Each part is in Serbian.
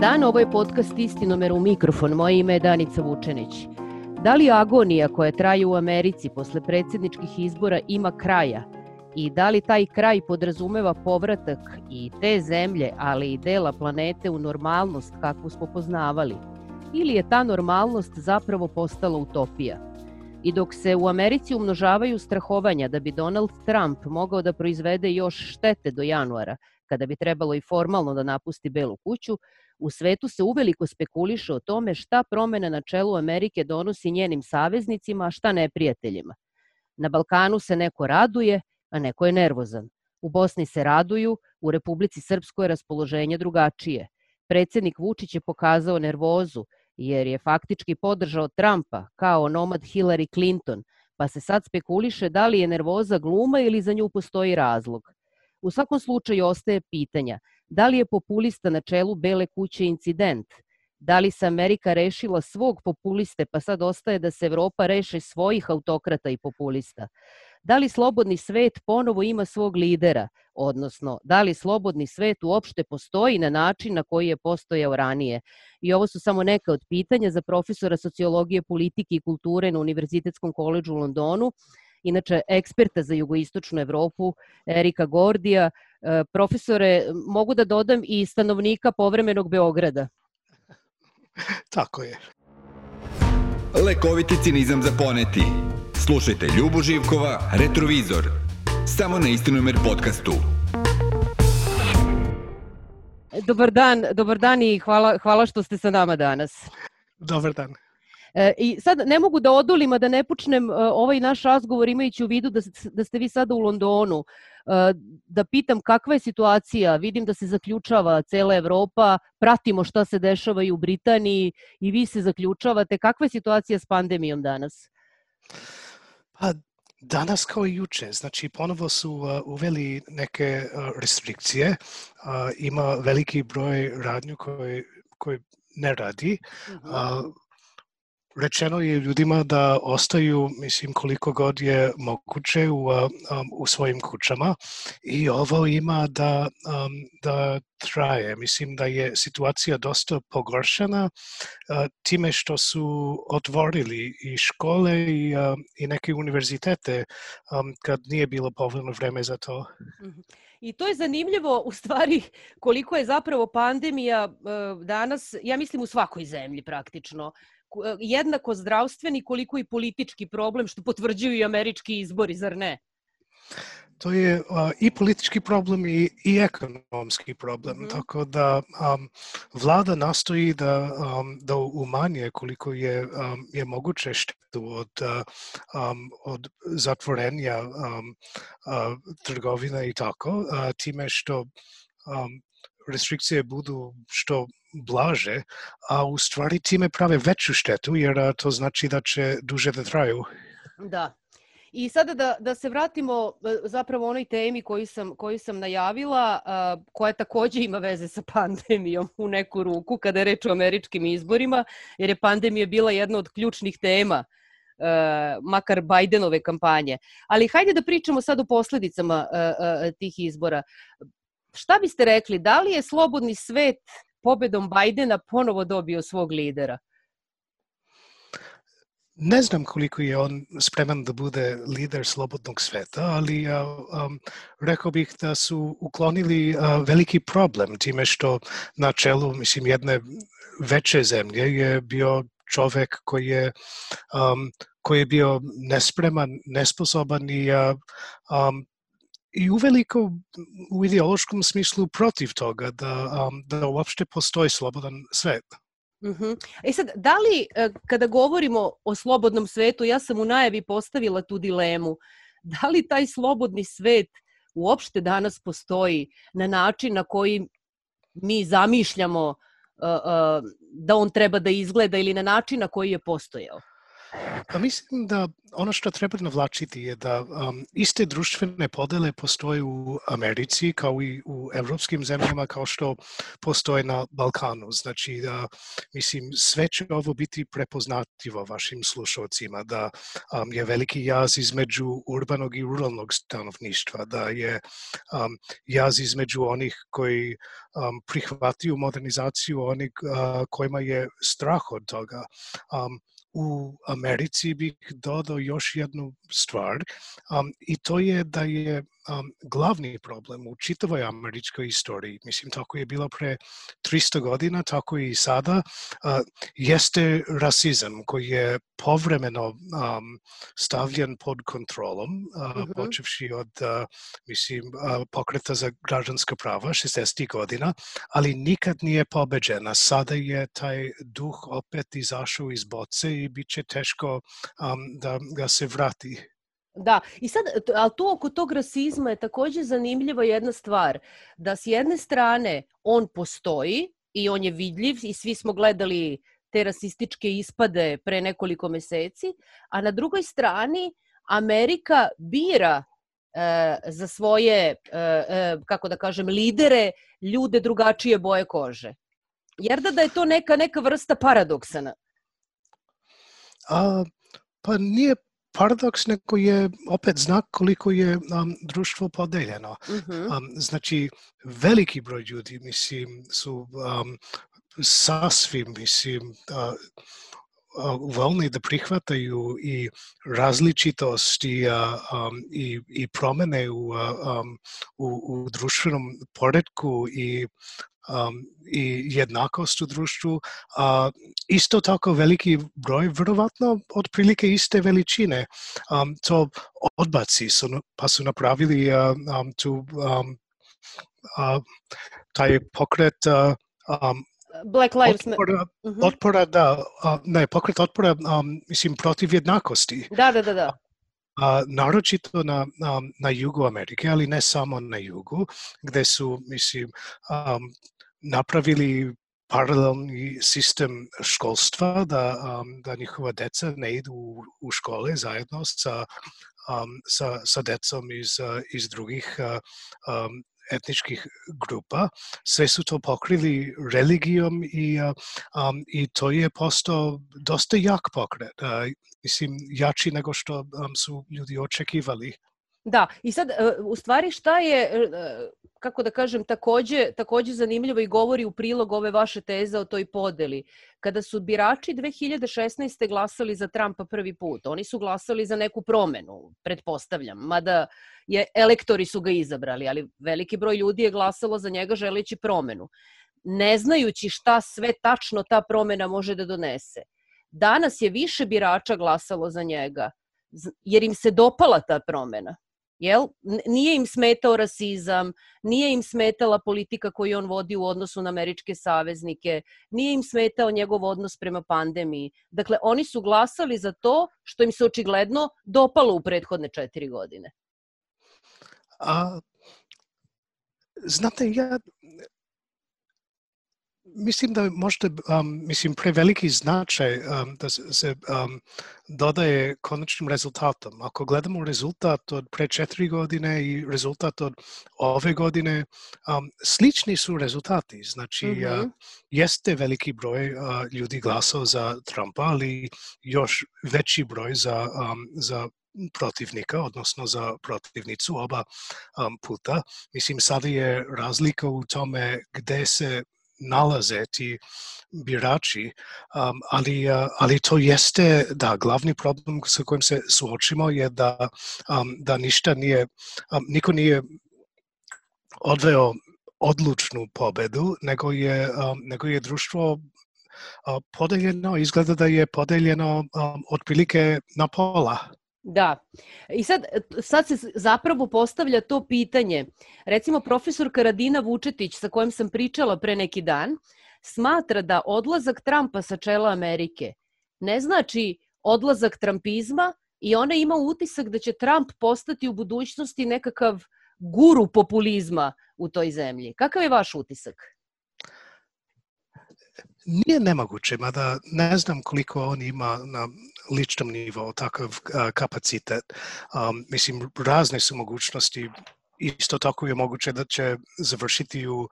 Dan, ovo je podcast Istinomer u mikrofon. Moje ime je Danica Vučenić. Da li agonija koja traje u Americi posle predsedničkih izbora ima kraja? I da li taj kraj podrazumeva povratak i te zemlje, ali i dela planete u normalnost kakvu smo poznavali? Ili je ta normalnost zapravo postala utopija? I dok se u Americi umnožavaju strahovanja da bi Donald Trump mogao da proizvede još štete do januara, kada bi trebalo i formalno da napusti Belu kuću, u svetu se uveliko spekuliše o tome šta promena na čelu Amerike donosi njenim saveznicima, a šta neprijateljima. Na Balkanu se neko raduje, a neko je nervozan. U Bosni se raduju, u Republici Srpskoj je raspoloženje drugačije. Predsednik Vučić je pokazao nervozu, jer je faktički podržao Trumpa kao nomad Hillary Clinton, pa se sad spekuliše da li je nervoza gluma ili za nju postoji razlog. U svakom slučaju ostaje pitanja da li je populista na čelu Bele kuće incident, da li se Amerika rešila svog populiste pa sad ostaje da se Evropa reše svojih autokrata i populista. Da li slobodni svet ponovo ima svog lidera, odnosno da li slobodni svet uopšte postoji na način na koji je postojao ranije. I ovo su samo neka od pitanja za profesora sociologije, politike i kulture na Univerzitetskom koleđu u Londonu, inače eksperta za jugoistočnu Evropu, Erika Gordija. E, profesore, mogu da dodam i stanovnika povremenog Beograda. Tako je. Lekoviti cinizam za poneti. Slušajte Ljubu Živkova, Retrovizor. Samo na Istinomer podcastu. Dobar dan, dobar dan i hvala, hvala što ste sa nama danas. Dobar dan. E, I sad ne mogu da odulim, a da ne počnem e, ovaj naš razgovor imajući u vidu da, da ste vi sada u Londonu, e, da pitam kakva je situacija, vidim da se zaključava cela Evropa, pratimo šta se dešava i u Britaniji i vi se zaključavate, kakva je situacija s pandemijom danas? Pa, Danas kao i juče, znači ponovo su uh, uveli neke uh, restrikcije, uh, ima veliki broj radnju koji, koji ne radi, uh -huh. uh, rečeno je ljudima da ostaju, mislim, koliko god je moguće u, um, u svojim kućama i ovo ima da, um, da traje. Mislim da je situacija dosta pogoršana uh, time što su otvorili i škole i, uh, i neke univerzitete um, kad nije bilo povoljno vreme za to. Mhm. I to je zanimljivo u stvari koliko je zapravo pandemija uh, danas, ja mislim u svakoj zemlji praktično, jednako zdravstveni koliko i politički problem, što potvrđuju i američki izbori, zar ne? To je uh, i politički problem i, i ekonomski problem, mm tako da um, vlada nastoji da, um, da umanje koliko je, um, je moguće štetu od, um, od zatvorenja um, uh, trgovina i tako, uh, time što um, restrikcije budu što blaže, a u stvari time prave veću štetu, jer to znači da će duže da traju. Da. I sada da, da se vratimo e, zapravo onoj temi koju sam, koju sam najavila, koja takođe ima veze sa pandemijom u neku ruku, kada je reč o američkim izborima, jer je pandemija bila jedna od ključnih tema Uh, makar Bidenove kampanje. Ali hajde da pričamo sad o posledicama uh, uh, tih izbora. Šta biste rekli, da li je slobodni svet pobedom Bajdena ponovo dobio svog lidera? Ne znam koliko je on spreman da bude lider slobodnog sveta, ali um, rekao bih da su uklonili uh, veliki problem time što na čelu mislim, jedne veće zemlje je bio čovek koji je, um, koji je bio nespreman, nesposoban i um, i uveliko u ideološkom smislu protiv toga da, um, da uopšte postoji slobodan svet. Uh -huh. E sad, da li e, kada govorimo o slobodnom svetu, ja sam u najavi postavila tu dilemu, da li taj slobodni svet uopšte danas postoji na način na koji mi zamišljamo uh, uh, da on treba da izgleda ili na način na koji je postojao? Pa mislim da ono što treba navlačiti je da um, iste društvene podele postoje u Americi kao i u evropskim zemljama kao što postoje na Balkanu. Znači da, mislim, sve će ovo biti prepoznatljivo vašim slušalcima, da um, je veliki jaz između urbanog i ruralnog stanovništva, da je um, jaz između onih koji um, prihvatiju modernizaciju, onih uh, kojima je strah od toga. Um, u Americi bih dodao još jednu stvar um, i to je da je um, glavni problem u čitavoj američkoj istoriji, mislim tako je bilo pre 300 godina, tako i sada, uh, jeste rasizam koji je povremeno um, stavljen pod kontrolom, uh, uh -huh. počevši od, uh, mislim, uh, pokreta za građanska prava 60. godina, ali nikad nije pobeđena. Sada je taj duh opet izašao iz boce i bit će teško um, da ga se vrati. Da, i sad, ali tu oko tog rasizma je takođe zanimljiva jedna stvar, da s jedne strane on postoji i on je vidljiv i svi smo gledali te rasističke ispade pre nekoliko meseci, a na drugoj strani Amerika bira e, za svoje, e, e, kako da kažem, lidere ljude drugačije boje kože. Jer da da je to neka, neka vrsta paradoksana? A, pa nije paradoks neko je opet znak koliko je um, društvo podeljeno. -hmm. um, znači, veliki broj ljudi, mislim, su um, sasvim, mislim, uh, voljni da prihvataju i različitost i, um, i, i promene u, um, u, u društvenom poredku i um, i jednakost u društvu, a isto tako veliki broj, verovatno otprilike iste veličine, um, to odbaci su, pa su napravili uh, um, tu um, uh, taj pokret uh, um, Black Lives Matter. Otpora, -huh. otpora, da, uh, ne, pokret otpora, um, mislim, protiv jednakosti. Da, da, da, da. A, naročito na, na, na jugu Amerike, ali ne samo na jugu, gde su, mislim, um, napravili paralelni sistem školstva, da, um, da njihova deca ne idu u, u škole zajedno sa, um, sa, sa decom iz, iz drugih um, etničkih grupa. Sve su to pokrili religijom i, um, i to je postao dosta jak pokret. Uh, mislim, jači nego što um, su ljudi očekivali. Da, i sad, uh, u stvari šta je, uh, kako da kažem, takođe, takođe zanimljivo i govori u prilog ove vaše teze o toj podeli. Kada su birači 2016. glasali za Trumpa prvi put, oni su glasali za neku promenu, pretpostavljam, mada je, elektori su ga izabrali, ali veliki broj ljudi je glasalo za njega želeći promenu, ne znajući šta sve tačno ta promena može da donese. Danas je više birača glasalo za njega, jer im se dopala ta promena Jel? Nije im smetao rasizam, nije im smetala politika koju on vodi u odnosu na američke saveznike, nije im smetao njegov odnos prema pandemiji. Dakle, oni su glasali za to što im se očigledno dopalo u prethodne četiri godine. A, znate, ja mislim da možda um, mislim preveliki značaj um, da se um, dodaje konačnim rezultatom. Ako gledamo rezultat od pre četiri godine i rezultat od ove godine, um, slični su rezultati. Znači, mm -hmm. uh, jeste veliki broj uh, ljudi glasao za Trumpa, ali još veći broj za, um, za protivnika, odnosno za protivnicu oba um, puta. Mislim, sada je razlika u tome gde se nalaze ti birači, um, ali, uh, ali to jeste, da, glavni problem sa kojim se suočimo je da, um, da ništa nije, um, niko nije odveo odlučnu pobedu, nego je, um, nego je društvo uh, podeljeno, izgleda da je podeljeno um, otprilike na pola. Da. I sad, sad se zapravo postavlja to pitanje. Recimo, profesor Karadina Vučetić, sa kojim sam pričala pre neki dan, smatra da odlazak Trumpa sa čela Amerike ne znači odlazak Trumpizma i ona ima utisak da će Trump postati u budućnosti nekakav guru populizma u toj zemlji. Kakav je vaš utisak? Nije nemoguće, mada ne znam koliko on ima na ličnom nivou takav kapacitet. Um, mislim, razne su mogućnosti isto tako je moguće da će završiti u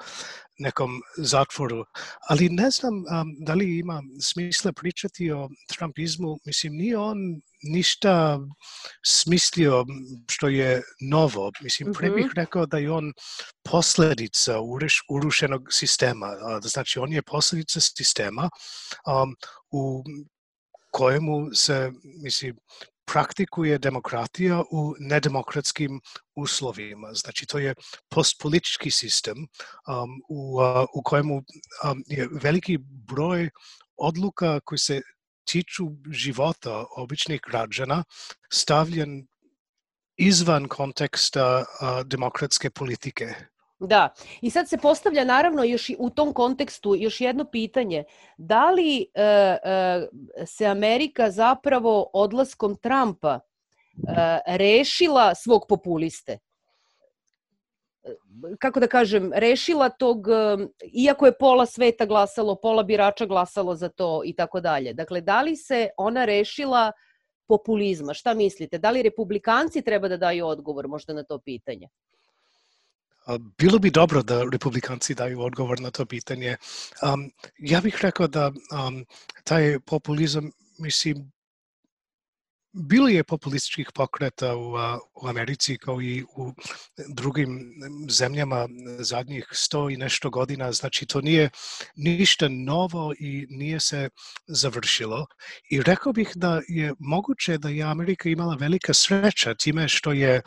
nekom zatvoru. Ali ne znam um, da li ima smisla pričati o Trumpizmu. Mislim, nije on ništa smislio što je novo. Mislim, pre bih mhm. rekao da je on posledica urušenog sistema. Znači, on je posledica sistema um, u kojemu se, mislim, praktikuje demokratija u nedemokratskim uslovima. Znači, to je postpolitički sistem um, u, uh, u kojemu um, je veliki broj odluka koji se tiču života običnih građana stavljen izvan konteksta uh, demokratske politike. Da, i sad se postavlja naravno još u tom kontekstu još jedno pitanje. Da li e, e, se Amerika zapravo odlaskom Trumpa e, rešila svog populiste? kako da kažem, rešila tog, e, iako je pola sveta glasalo, pola birača glasalo za to i tako dalje. Dakle, da li se ona rešila populizma? Šta mislite? Da li republikanci treba da daju odgovor možda na to pitanje? Било би добро да републиканци дају одговор на тоа питање. Ја бих рекла да тај популизам, мислим, bilo je populističkih pokreta u, u Americi kao i u drugim zemljama zadnjih sto i nešto godina, znači to nije ništa novo i nije se završilo. I rekao bih da je moguće da je Amerika imala velika sreća time što je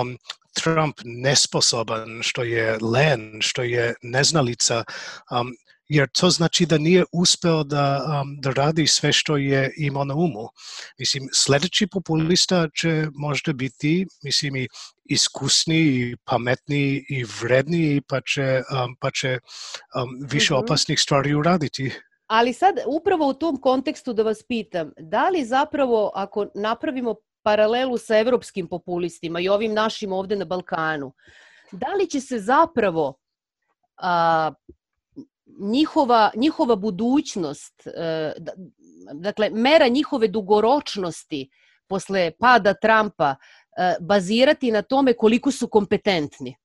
um, Trump nesposoban, što je len, što je neznalica, um, jer to znači da nije uspeo da, um, da radi sve što je imao na umu. Mislim, sledeći populista će možda biti, mislim, i iskusniji, i pametniji, i vredniji, pa će, um, pa će um, više mm -hmm. opasnih stvari uraditi. Ali sad, upravo u tom kontekstu da vas pitam, da li zapravo ako napravimo paralelu sa evropskim populistima i ovim našim ovde na Balkanu, da li će se zapravo a, njihova, njihova budućnost, e, dakle, mera njihove dugoročnosti posle pada Trumpa e, bazirati na tome koliko su kompetentni?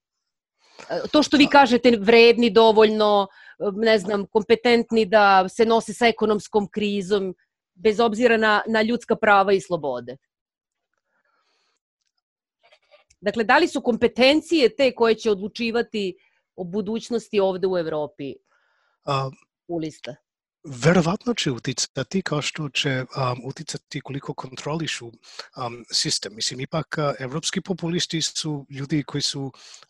E, to što vi kažete vredni dovoljno, ne znam, kompetentni da se nose sa ekonomskom krizom, bez obzira na, na ljudska prava i slobode. Dakle, da li su kompetencije te koje će odlučivati o budućnosti ovde u Evropi A, lista? Verovatno će uticati kao što će um, uticati koliko kontrolišu um, sistem. Mislim, ipak uh, evropski populisti su ljudi koji su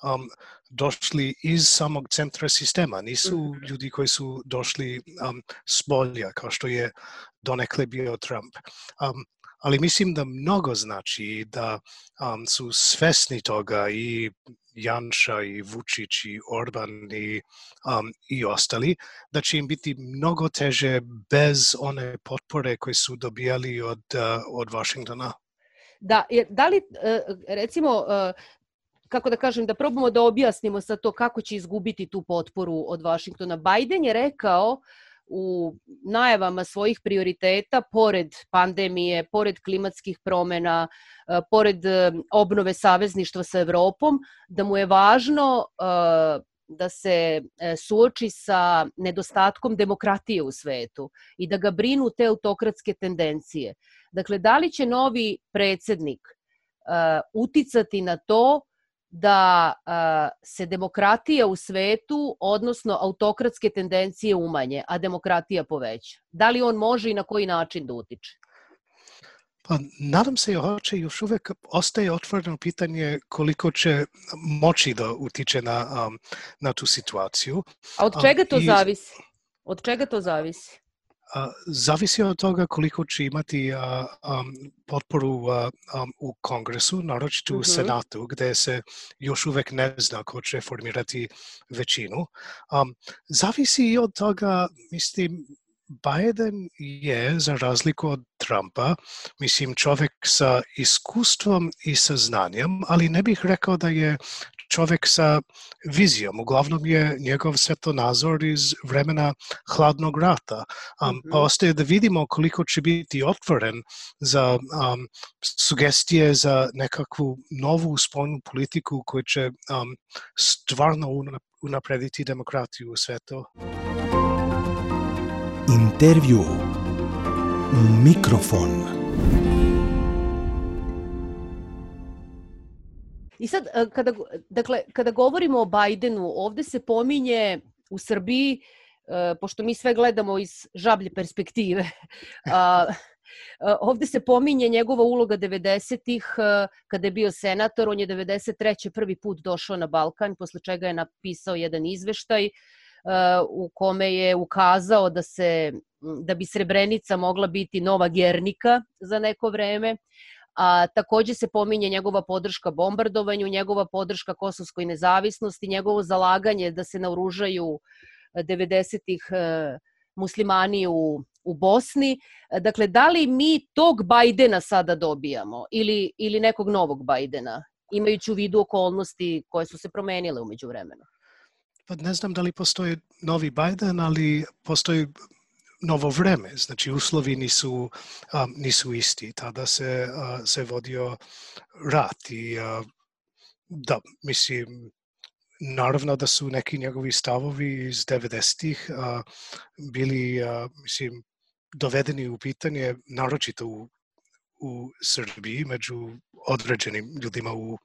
um, došli iz samog centra sistema, nisu mhm. ljudi koji su došli um, s bolja, kao što je donekle bio Trump. Um, ali mislim da mnogo znači da um, su svesni toga i Janša i Vučić i Orban i, um, i ostali, da će im biti mnogo teže bez one potpore koje su dobijali od, uh, od Washingtona. Da, da li, uh, recimo, uh, kako da kažem, da probamo da objasnimo sa to kako će izgubiti tu potporu od Washingtona. Biden je rekao uh, u najavama svojih prioriteta, pored pandemije, pored klimatskih promena, e, pored e, obnove savezništva sa Evropom, da mu je važno e, da se suoči sa nedostatkom demokratije u svetu i da ga brinu te autokratske tendencije. Dakle, da li će novi predsednik uticati na to da se demokratija u svetu, odnosno autokratske tendencije umanje, a demokratija poveća? Da li on može i na koji način da utiče? Pa, nadam se hoće još uvek ostaje otvoreno pitanje koliko će moći da utiče na, um, na tu situaciju. A od čega to um, i... zavisi? Od čega to zavisi? Zavisi od toga koliko će imati um, potporu um, u kongresu, naročito u mhm. senatu, gde se još uvek ne zna ko će formirati većinu. Zavisi i od toga, mislim, Biden je, za razliku od Trumpa, mislim, čovek sa iskustvom i sa znanjem, ali ne bih rekao da je čovek sa vizijom. Uglavnom je njegov svetonazor iz vremena hladnog rata. Um, pa ostaje da vidimo koliko će biti otvoren za um, sugestije za nekakvu novu spoljnu politiku koja će um, stvarno unaprediti demokratiju u svetu. Intervju Mikrofon. I sad, e, kada, dakle, kada govorimo o Bajdenu, ovde se pominje u Srbiji, e, pošto mi sve gledamo iz žablje perspektive, a, Ovde se pominje njegova uloga 90-ih, e, kada je bio senator, on je 93. prvi put došao na Balkan, posle čega je napisao jedan izveštaj u kome je ukazao da se da bi Srebrenica mogla biti nova Gernika za neko vreme, A, takođe se pominje njegova podrška bombardovanju, njegova podrška kosovskoj nezavisnosti, njegovo zalaganje da se naoružaju 90-ih e, e, muslimani u, u Bosni. Dakle, da li mi tog Bajdena sada dobijamo ili, ili nekog novog Bajdena, imajući u vidu okolnosti koje su se promenile umeđu vremenu? Pa ne znam da li postoji novi Bajden, ali postoji novo vreme, znači uslovi nisu, um, nisu isti. Tada se, uh, se vodio rat i uh, da, mislim, naravno da su neki njegovi stavovi iz 90-ih uh, bili, uh, mislim, dovedeni u pitanje, naročito u u Srbiji, među određenim ljudima u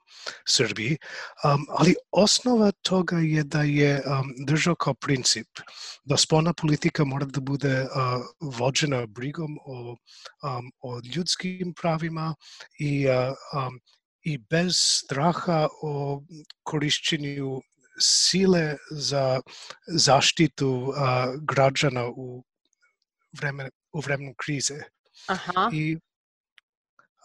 Srbiji, um, ali osnova toga je da je um, držao kao princip da spolna politika mora da bude uh, vođena brigom o, um, o ljudskim pravima i, uh, um, i bez straha o korišćenju sile za zaštitu uh, građana u vreme, u vremenu krize. Aha. I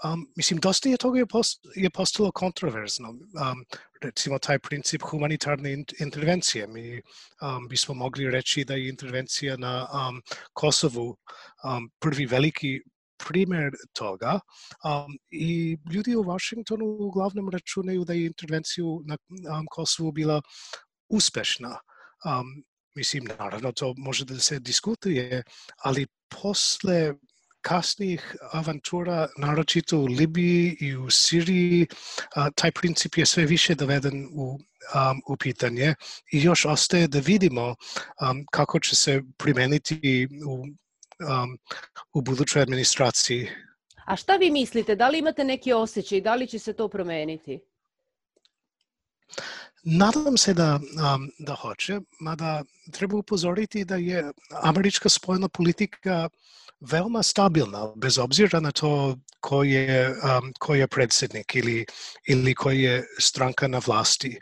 Um, mislim, dosta je toga je, post, je postalo kontroverzno. Um, recimo, taj princip humanitarne intervencije. Mi um, bismo mogli reći da je intervencija na um, Kosovu um, prvi veliki primer toga um, i ljudi u Washingtonu uglavnom računaju da je intervenciju na um, Kosovu bila uspešna. Um, mislim, naravno, to može da se diskutuje, ali posle kasnijih avantura, naročito u Libiji i u Siriji, taj princip je sve više doveden u, um, u pitanje i još ostaje da vidimo um, kako će se primeniti u, um, u budućoj administraciji. A šta vi mislite? Da li imate neki osjećaj? Da li će se to promeniti? Nadam se da, um, da hoće, mada treba upozoriti da je američka spoljna politika veoma stabilna, bez obzira na to ko je, um, ko je predsednik ili, ili koji je stranka na vlasti.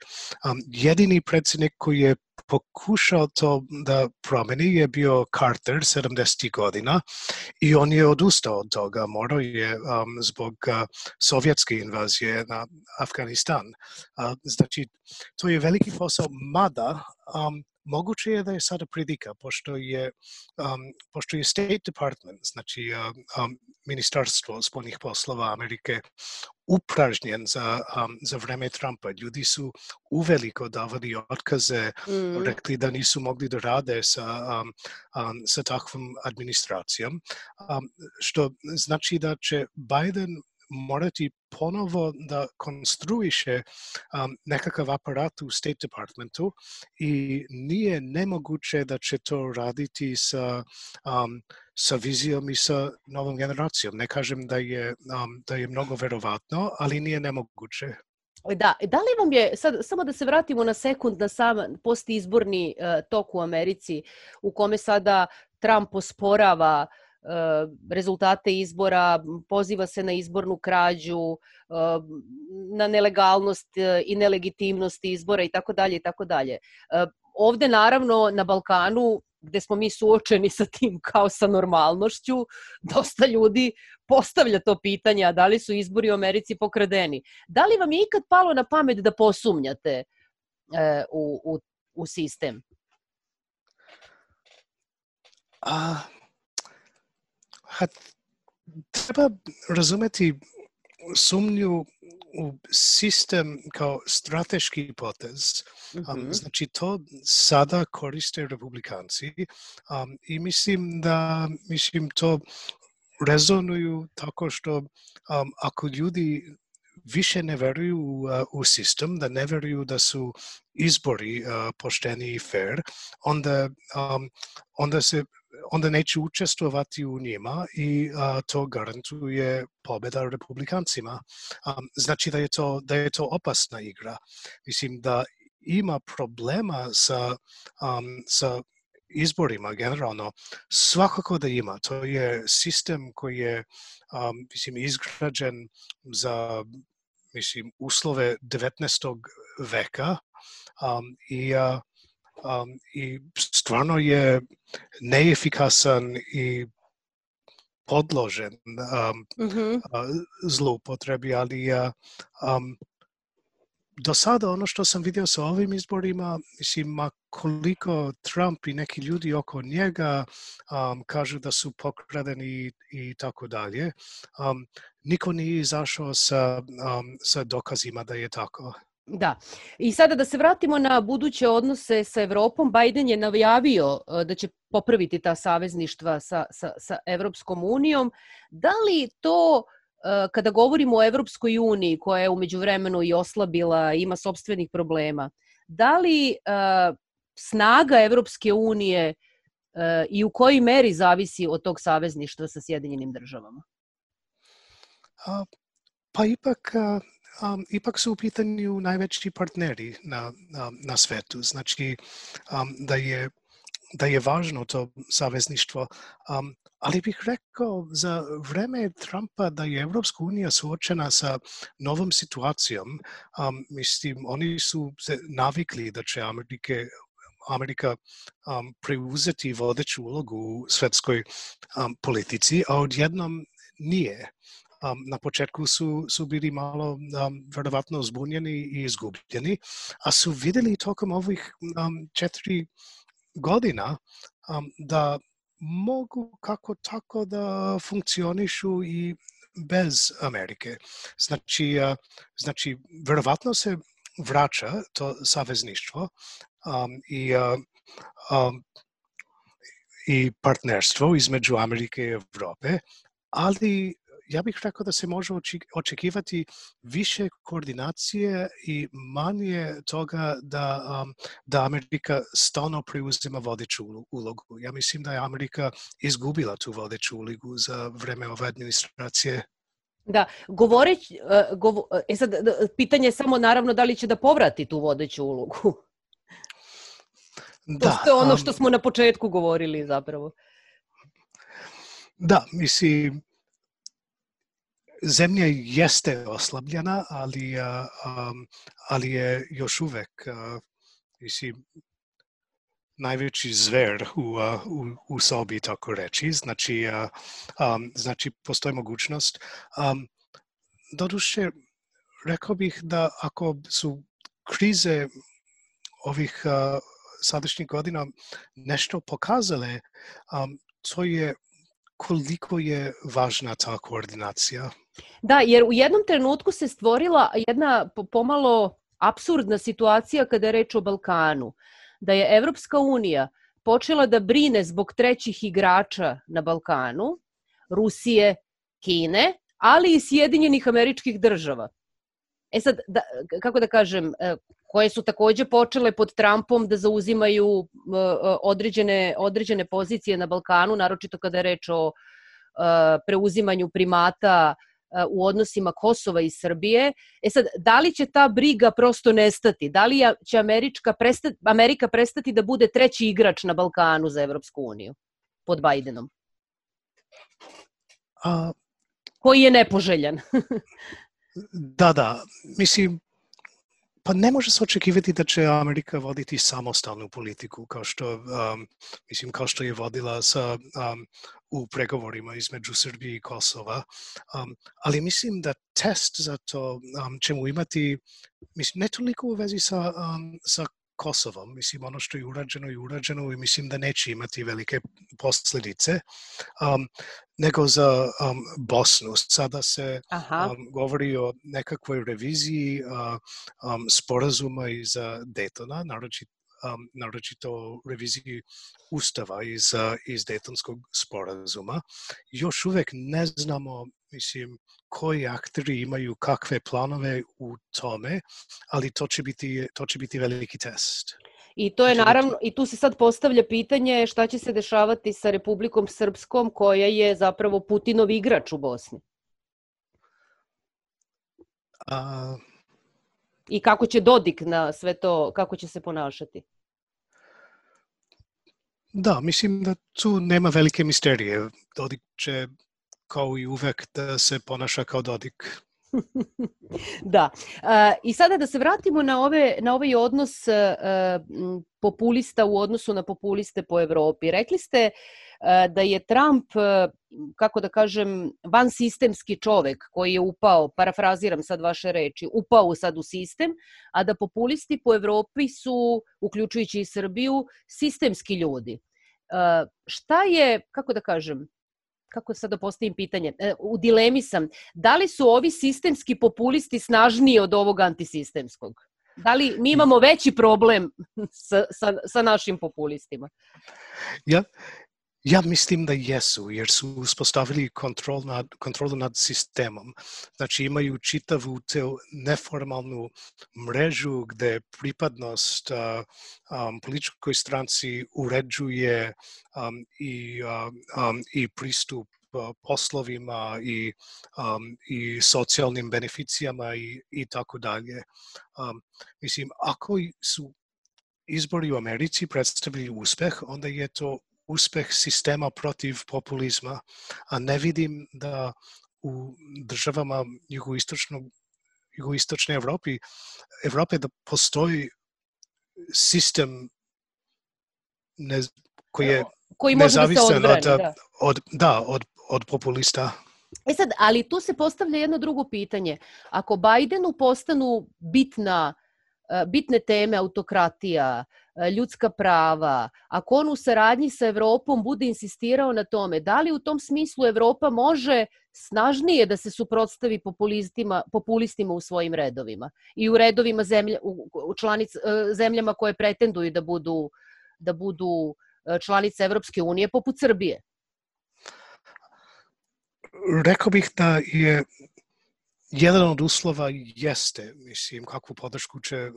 Um, jedini predsednik koji je pokušao to da promeni je bio Carter 70. godina i on je odustao od toga, morao je um, zbog uh, sovjetske invazije na Afganistan. Uh, znači, to je veliki posao, mada um, moguće je da je sada prilika, pošto je, um, pošto je State Department, znači um, um, Ministarstvo spoljnih poslova Amerike, upražnjen za, um, za vreme Trumpa. Ljudi su uveliko davali otkaze, mm. rekli da nisu mogli da rade sa, um, um, sa takvom administracijom, um, što znači da će Biden morati ponovo da konstruiše um, nekakav aparat u State Departmentu i nije nemoguće da će to raditi sa, um, sa vizijom i sa novom generacijom. Ne kažem da je, um, da je mnogo verovatno, ali nije nemoguće. Da, da li vam je, sad, samo da se vratimo na sekund na sam postizborni uh, tok u Americi, u kome sada Trump osporava uh, rezultate izbora, poziva se na izbornu krađu, eh, na nelegalnost eh, i nelegitimnost izbora i tako dalje i tako dalje. Ovde naravno na Balkanu gde smo mi suočeni sa tim kao sa normalnošću, dosta ljudi postavlja to pitanje, a da li su izbori u Americi pokradeni. Da li vam je ikad palo na pamet da posumnjate u, u, u sistem? A, treba razumeti sumnju u sistem kao strateški potez, um, Mhm. znači to sada koriste republikanci um, i mislim da mislim to rezonuju tako što um, ako ljudi više ne veruju u, uh, u sistem, da ne veruju da su izbori uh, pošteni i fair, onda, um, onda se onda neće učestvovati u njima i a, to garantuje pobeda republikancima. Um, znači da je, to, da je to opasna igra. Mislim da ima problema sa, um, sa izborima generalno. Svakako da ima. To je sistem koji je um, mislim, izgrađen za mislim, uslove 19. veka um, i uh, um, i stvarno je neefikasan i podložen um, Mhm. a, zloupotrebi, ali um, do sada ono što sam vidio sa ovim izborima, mislim, ma koliko Trump i neki ljudi oko njega um, kažu da su pokradeni i tako dalje, um, niko nije izašao sa, um, sa dokazima da je tako. Da. I sada da se vratimo na buduće odnose sa Evropom, Biden je najavio e, da će popraviti ta savezništva sa, sa, sa Evropskom unijom. Da li to, e, kada govorimo o Evropskoj uniji, koja je umeđu vremenu i oslabila, ima sobstvenih problema, da li e, snaga Evropske unije i u kojoj meri zavisi od tog savezništva sa Sjedinjenim državama? Pa ipak, um, ipak su u pitanju najveći partneri na, na, na svetu. Znači um, da, je, da je važno to savezništvo. Um, ali bih rekao za vreme Trumpa da je Evropska unija suočena sa novom situacijom. Um, mislim, oni su se navikli da će Amerike Amerika um, preuzeti vodeću ulogu u svetskoj um, politici, a odjednom nije um, na početku su, su bili malo um, verovatno zbunjeni i izgubljeni, a su videli tokom ovih um, četiri godina um, da mogu kako tako da funkcionišu i bez Amerike. Znači, uh, znači verovatno se vraća to savezništvo um, i, uh, um, i partnerstvo između Amerike i Evrope, ali ja bih rekao da se može očekivati više koordinacije i manje toga da, um, da Amerika stalno preuzima vodeću ulogu. Ja mislim da je Amerika izgubila tu vodeću ulogu za vreme ove administracije. Da, govoreć, govo, e sad, pitanje je samo naravno da li će da povrati tu vodeću ulogu. Da, to je ono što smo na početku govorili zapravo. Da, mislim, zemlja jeste oslabljena, ali, um, ali je još uvek uh, mislim, najveći zver u, uh, u, u sobi, tako reći. Znači, uh, um, znači postoji mogućnost. Um, doduše, rekao bih da ako su krize ovih uh, sadašnjih godina nešto pokazale, um, to je koliko je važna ta koordinacija. Da, jer u jednom trenutku se stvorila jedna pomalo absurdna situacija kada je reč o Balkanu. Da je Evropska unija počela da brine zbog trećih igrača na Balkanu, Rusije, Kine, ali i Sjedinjenih američkih država. E sad, da, kako da kažem, koje su takođe počele pod Trumpom da zauzimaju određene, određene pozicije na Balkanu, naročito kada je reč o preuzimanju primata u odnosima Kosova i Srbije. E sad, da li će ta briga prosto nestati? Da li će Američka prestati, Amerika prestati da bude treći igrač na Balkanu za Evropsku uniju pod Bajdenom? A, Koji je nepoželjan? da, da. Mislim, pa ne može se očekivati da će Amerika voditi samostalnu politiku kao što um, mislim kao što je vodila sa um, u pregovorima između Srbije i Kosova. Um, ali mislim da test za to um, ćemo imati mislim ne toliko u vezi sa um, sa Kosovom. Mislim, ono što je urađeno i urađeno i mislim da neće imati velike posledice. Um, nego za um, Bosnu. Sada se um, govori o nekakvoj reviziji uh, um, sporazuma iz Daytona, naročito um, naročito reviziji Ustava iz, iz Daytonskog sporazuma. Još uvek ne znamo, mislim, koji akteri imaju kakve planove u tome, ali to će biti, to će biti veliki test. I to je naravno, i tu se sad postavlja pitanje šta će se dešavati sa Republikom Srpskom koja je zapravo Putinov igrač u Bosni. A... I kako će Dodik na sve to, kako će se ponašati? Da, mislim da tu nema velike misterije. Dodik će kao i uvek da se ponaša kao Dodik. da. I sada da se vratimo na, ove, na ovaj odnos populista u odnosu na populiste po Evropi. Rekli ste da je Trump, kako da kažem, van sistemski čovek koji je upao, parafraziram sad vaše reči, upao sad u sistem, a da populisti po Evropi su, uključujući i Srbiju, sistemski ljudi. Šta je, kako da kažem, kako sad da postavim pitanje, e, u dilemi sam, da li su ovi sistemski populisti snažniji od ovog antisistemskog? Da li mi imamo veći problem sa, sa, sa našim populistima? Ja, Ja mislim da jesu, jer su uspostavili kontrol nad, kontrolu nad sistemom. Znači imaju čitavu te neformalnu mrežu gde pripadnost uh, um, političkoj stranci uređuje um, i, um, i pristup poslovima i, um, i socijalnim beneficijama i, i tako dalje. Um, mislim, ako su izbori u Americi predstavili uspeh, onda je to uspeh sistema protiv populizma, a ne vidim da u državama jugoistočnog jugoistočne Evropi, Evrope da postoji sistem ne, koji je koji može da se odbrani, od, da. Od, da, od, od populista. E sad, ali tu se postavlja jedno drugo pitanje. Ako Bajdenu postanu bitna E, bitne teme autokratija, ljudska prava, ako on u saradnji sa Evropom bude insistirao na tome, da li u tom smislu Evropa može snažnije da se suprotstavi populistima, populistima u svojim redovima i u redovima zemlja, u, u članic, e, zemljama koje pretenduju da budu, da budu članice Evropske unije, poput Srbije? Rekao bih da je jedan od uslova jeste, mislim, kakvu podršku će um,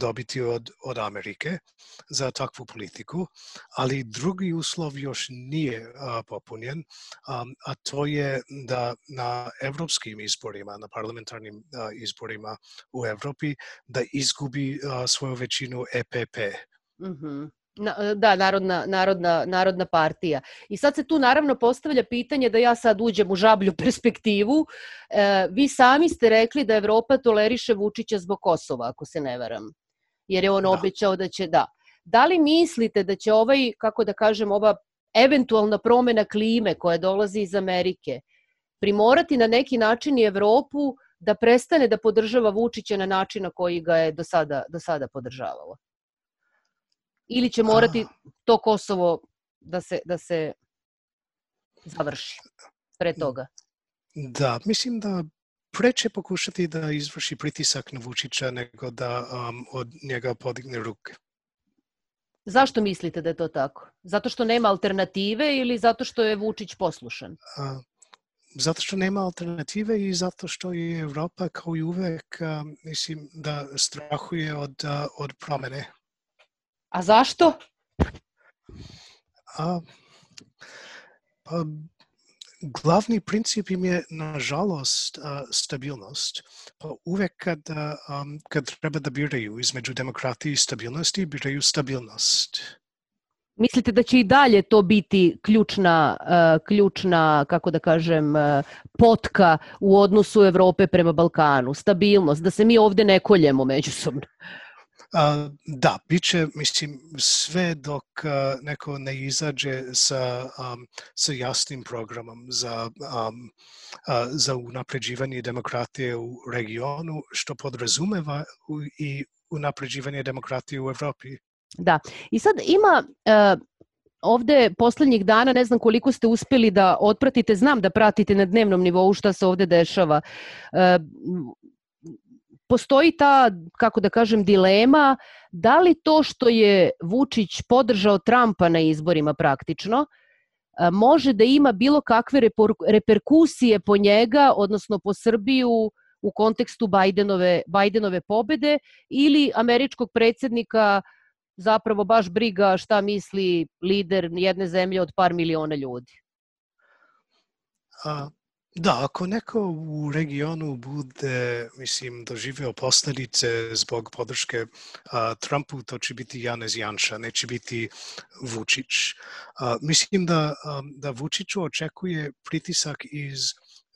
dobiti od, od Amerike za takvu politiku, ali drugi uslov još nije uh, popunjen, um, a to je da na evropskim izborima, na parlamentarnim uh, izborima u Evropi, da izgubi uh, svoju većinu EPP. Mm -hmm. Na, e, da, Narodna, Narodna, Narodna partija. I sad se tu naravno postavlja pitanje da ja sad uđem u žablju perspektivu. E, vi sami ste rekli da Evropa toleriše Vučića zbog Kosova, ako se ne varam. Jer je on da. obećao da će da. Da li mislite da će ovaj, kako da kažem, ova eventualna promena klime koja dolazi iz Amerike primorati na neki način i Evropu da prestane da podržava Vučića na način na koji ga je do sada, do sada podržavala? Ili će morati to Kosovo da se, da se završi pre toga? Da, mislim da preče pokušati da izvrši pritisak na Vučića nego da um, od njega podigne ruke. Zašto mislite da je to tako? Zato što nema alternative ili zato što je Vučić poslušan? A, zato što nema alternative i zato što je Evropa kao i uvek, a, mislim, da strahuje od, a, od promene. A zašto? A, pa, glavni princip im je, nažalost, stabilnost. Pa uvek kad, um, kad treba da biraju između demokratije i stabilnosti, biraju stabilnost. Mislite da će i dalje to biti ključna, uh, ključna kako da kažem, uh, potka u odnosu Evrope prema Balkanu? Stabilnost, da se mi ovde ne koljemo međusobno. Da, bit će, mislim, sve dok neko ne izađe sa, um, sa jasnim programom za, um, za unapređivanje demokratije u regionu, što podrazumeva i unapređivanje demokratije u Evropi. Da. I sad ima uh, ovde poslednjih dana, ne znam koliko ste uspeli da otpratite, znam da pratite na dnevnom nivou šta se ovde dešava. Uh, postoji ta, kako da kažem, dilema da li to što je Vučić podržao Trumpa na izborima praktično, može da ima bilo kakve reperkusije po njega, odnosno po Srbiju u kontekstu Bajdenove, Bajdenove pobede ili američkog predsednika zapravo baš briga šta misli lider jedne zemlje od par miliona ljudi? A, da, ako neko u regionu bude, mislim, doživeo posledice zbog podrške a, Trumpu, to će biti Janez Janša, neće biti Vučić. A, mislim da, a, da Vučiću očekuje pritisak iz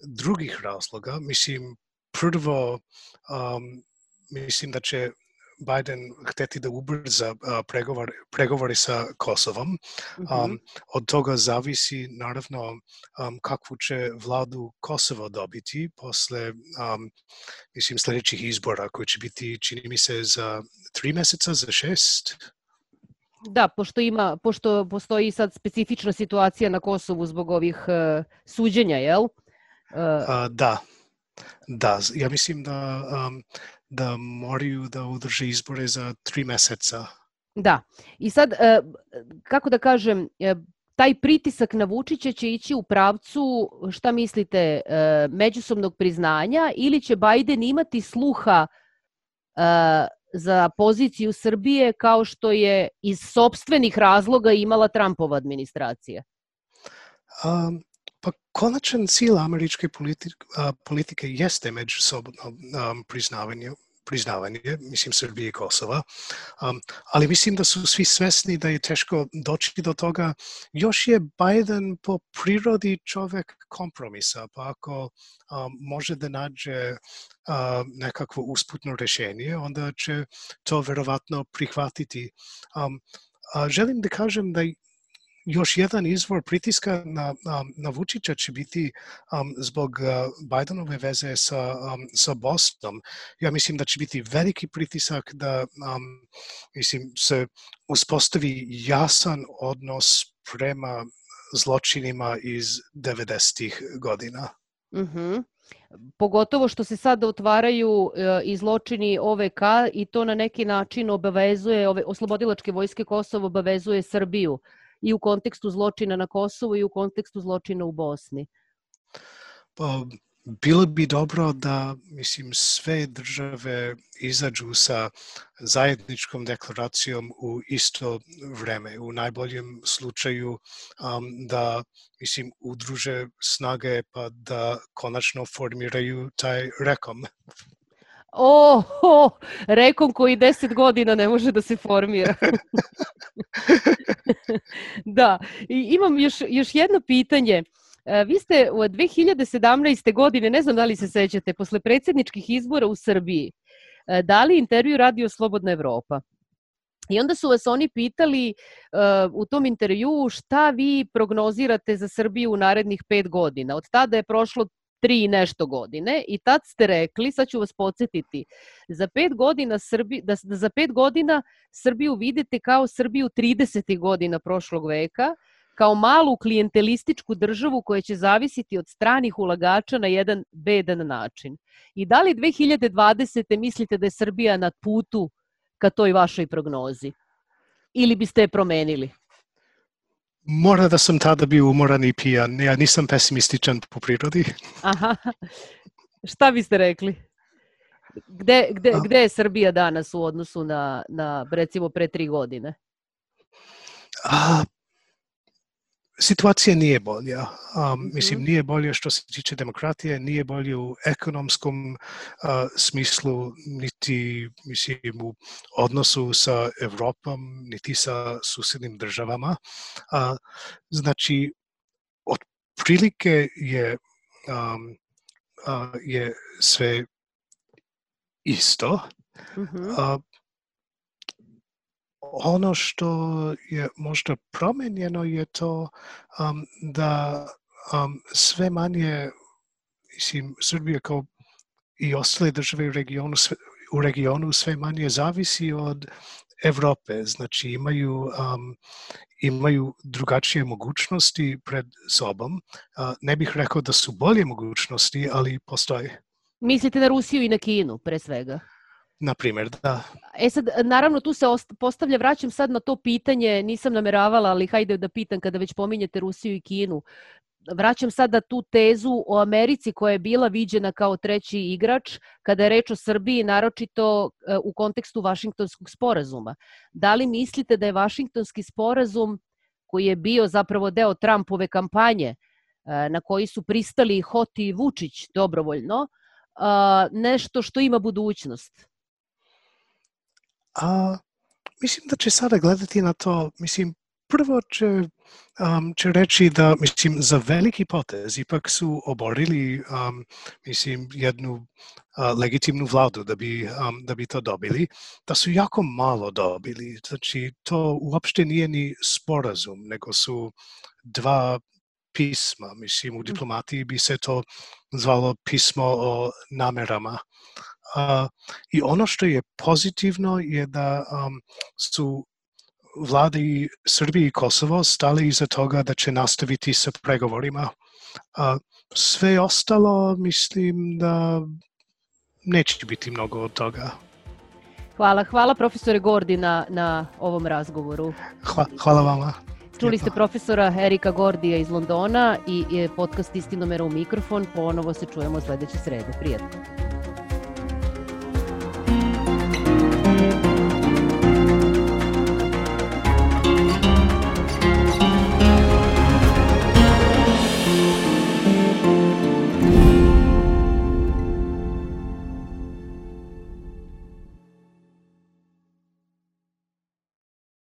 drugih razloga. Mislim, prvo, um, mislim da će Biden hteti da ubrza pregovor, pregovori sa Kosovom. Um, mm -hmm. Od toga zavisi naravno um, kakvu će vladu Kosovo dobiti posle um, mislim sledećih izbora koji će biti čini mi se za tri meseca, za šest, Da, pošto ima, pošto postoji sad specifična situacija na Kosovu zbog ovih uh, suđenja, jel? Uh, A, da, da, ja mislim da um, da moraju da udrže izbore za tri meseca. Da, i sad, e, kako da kažem, e, taj pritisak na Vučića će ići u pravcu, šta mislite, e, međusobnog priznanja ili će Biden imati sluha za poziciju Srbije kao što je iz sobstvenih razloga imala Trumpova administracija? Um, Pa konačan cilj američke politike, politike jeste međusobno um, priznavanje, priznavanje, mislim Srbije i Kosova, um, ali mislim da su svi svesni da je teško doći do toga. Još je Biden po prirodi čovek kompromisa, pa ako um, može da nađe uh, nekakvo usputno rešenje, onda će to verovatno prihvatiti. Um, a želim da kažem da još jedan izvor pritiska na, na Vučića će biti um, zbog uh, Bidenove veze sa, um, sa Bosnom. Ja mislim da će biti veliki pritisak da um, mislim, se uspostavi jasan odnos prema zločinima iz 90-ih godina. Mhm. Mm -hmm pogotovo što se sada otvaraju e, i zločini OVK i to na neki način obavezuje, ove oslobodilačke vojske Kosova obavezuje Srbiju i u kontekstu zločina na Kosovu i u kontekstu zločina u Bosni? Pa, bilo bi dobro da, mislim, sve države izađu sa zajedničkom deklaracijom u isto vreme. U najboljem slučaju um, da, mislim, udruže snage pa da konačno formiraju taj rekom. O, o, rekom koji 10 godina ne može da se formira. da, i imam još, još jedno pitanje. E, vi ste u 2017. godine, ne znam da li se sećate, posle predsedničkih izbora u Srbiji, e, dali intervju Radio Slobodna Evropa. I onda su vas oni pitali uh, u tom intervju šta vi prognozirate za Srbiju u narednih pet godina. Od tada je prošlo tri i nešto godine i tad ste rekli, sad ću vas podsjetiti, za pet godina Srbi, da, da za pet godina Srbiju vidite kao Srbiju 30. godina prošlog veka, kao malu klijentelističku državu koja će zavisiti od stranih ulagača na jedan bedan način. I da li 2020. mislite da je Srbija na putu ka toj vašoj prognozi? Ili biste je promenili? Mora da sam tada bio umoran i pijan. Ja nisam pesimističan po prirodi. Aha. Šta biste rekli? Gde, gde, gde je Srbija danas u odnosu na, na recimo pre tri godine? A, situacija nije bolja. Um, mislim, nije bolje što se tiče demokratije, nije bolje u ekonomskom uh, smislu, niti mislim, u odnosu sa Evropom, niti sa susednim državama. Uh, znači, otprilike je, um, uh, je sve isto. Uh, ono što je možda promenjeno je to um, da um, sve manje, mislim, Srbija kao i ostale države u regionu sve, u regionu sve manje zavisi od Evrope, znači imaju um, imaju drugačije mogućnosti pred sobom. Uh, ne bih rekao da su bolje mogućnosti, ali postoje. Mislite na Rusiju i na Kinu, pre svega? Na primjer, da. E sad, naravno, tu se postavlja, vraćam sad na to pitanje, nisam nameravala, ali hajde da pitam kada već pominjete Rusiju i Kinu. Vraćam sada tu tezu o Americi koja je bila viđena kao treći igrač kada je reč o Srbiji, naročito e, u kontekstu Vašingtonskog sporazuma. Da li mislite da je Vašingtonski sporazum koji je bio zapravo deo Trumpove kampanje, e, na koji su pristali Hoti i Vučić dobrovoljno, nešto što ima budućnost? A, mislim da će sada gledati na to, mislim, prvo će, um, će reći da, mislim, za veliki potez ipak su oborili, um, mislim, jednu uh, legitimnu vladu da bi, um, da bi to dobili, da su jako malo dobili. Znači, to uopšte nije ni sporazum, nego su dva pisma. Mislim, u diplomatiji bi se to zvalo pismo o namerama. I ono što je pozitivno je da um, su vlade Srbije i Kosovo stali iza toga da će nastaviti sa pregovorima. Sve ostalo mislim da neće biti mnogo od toga. Hvala, hvala profesore Gordi na, na ovom razgovoru. Hva, hvala vama. Čuli ste profesora Erika Gordija iz Londona i podcast Istinomera u mikrofon. Ponovo se čujemo sledeće srede. Prijatno.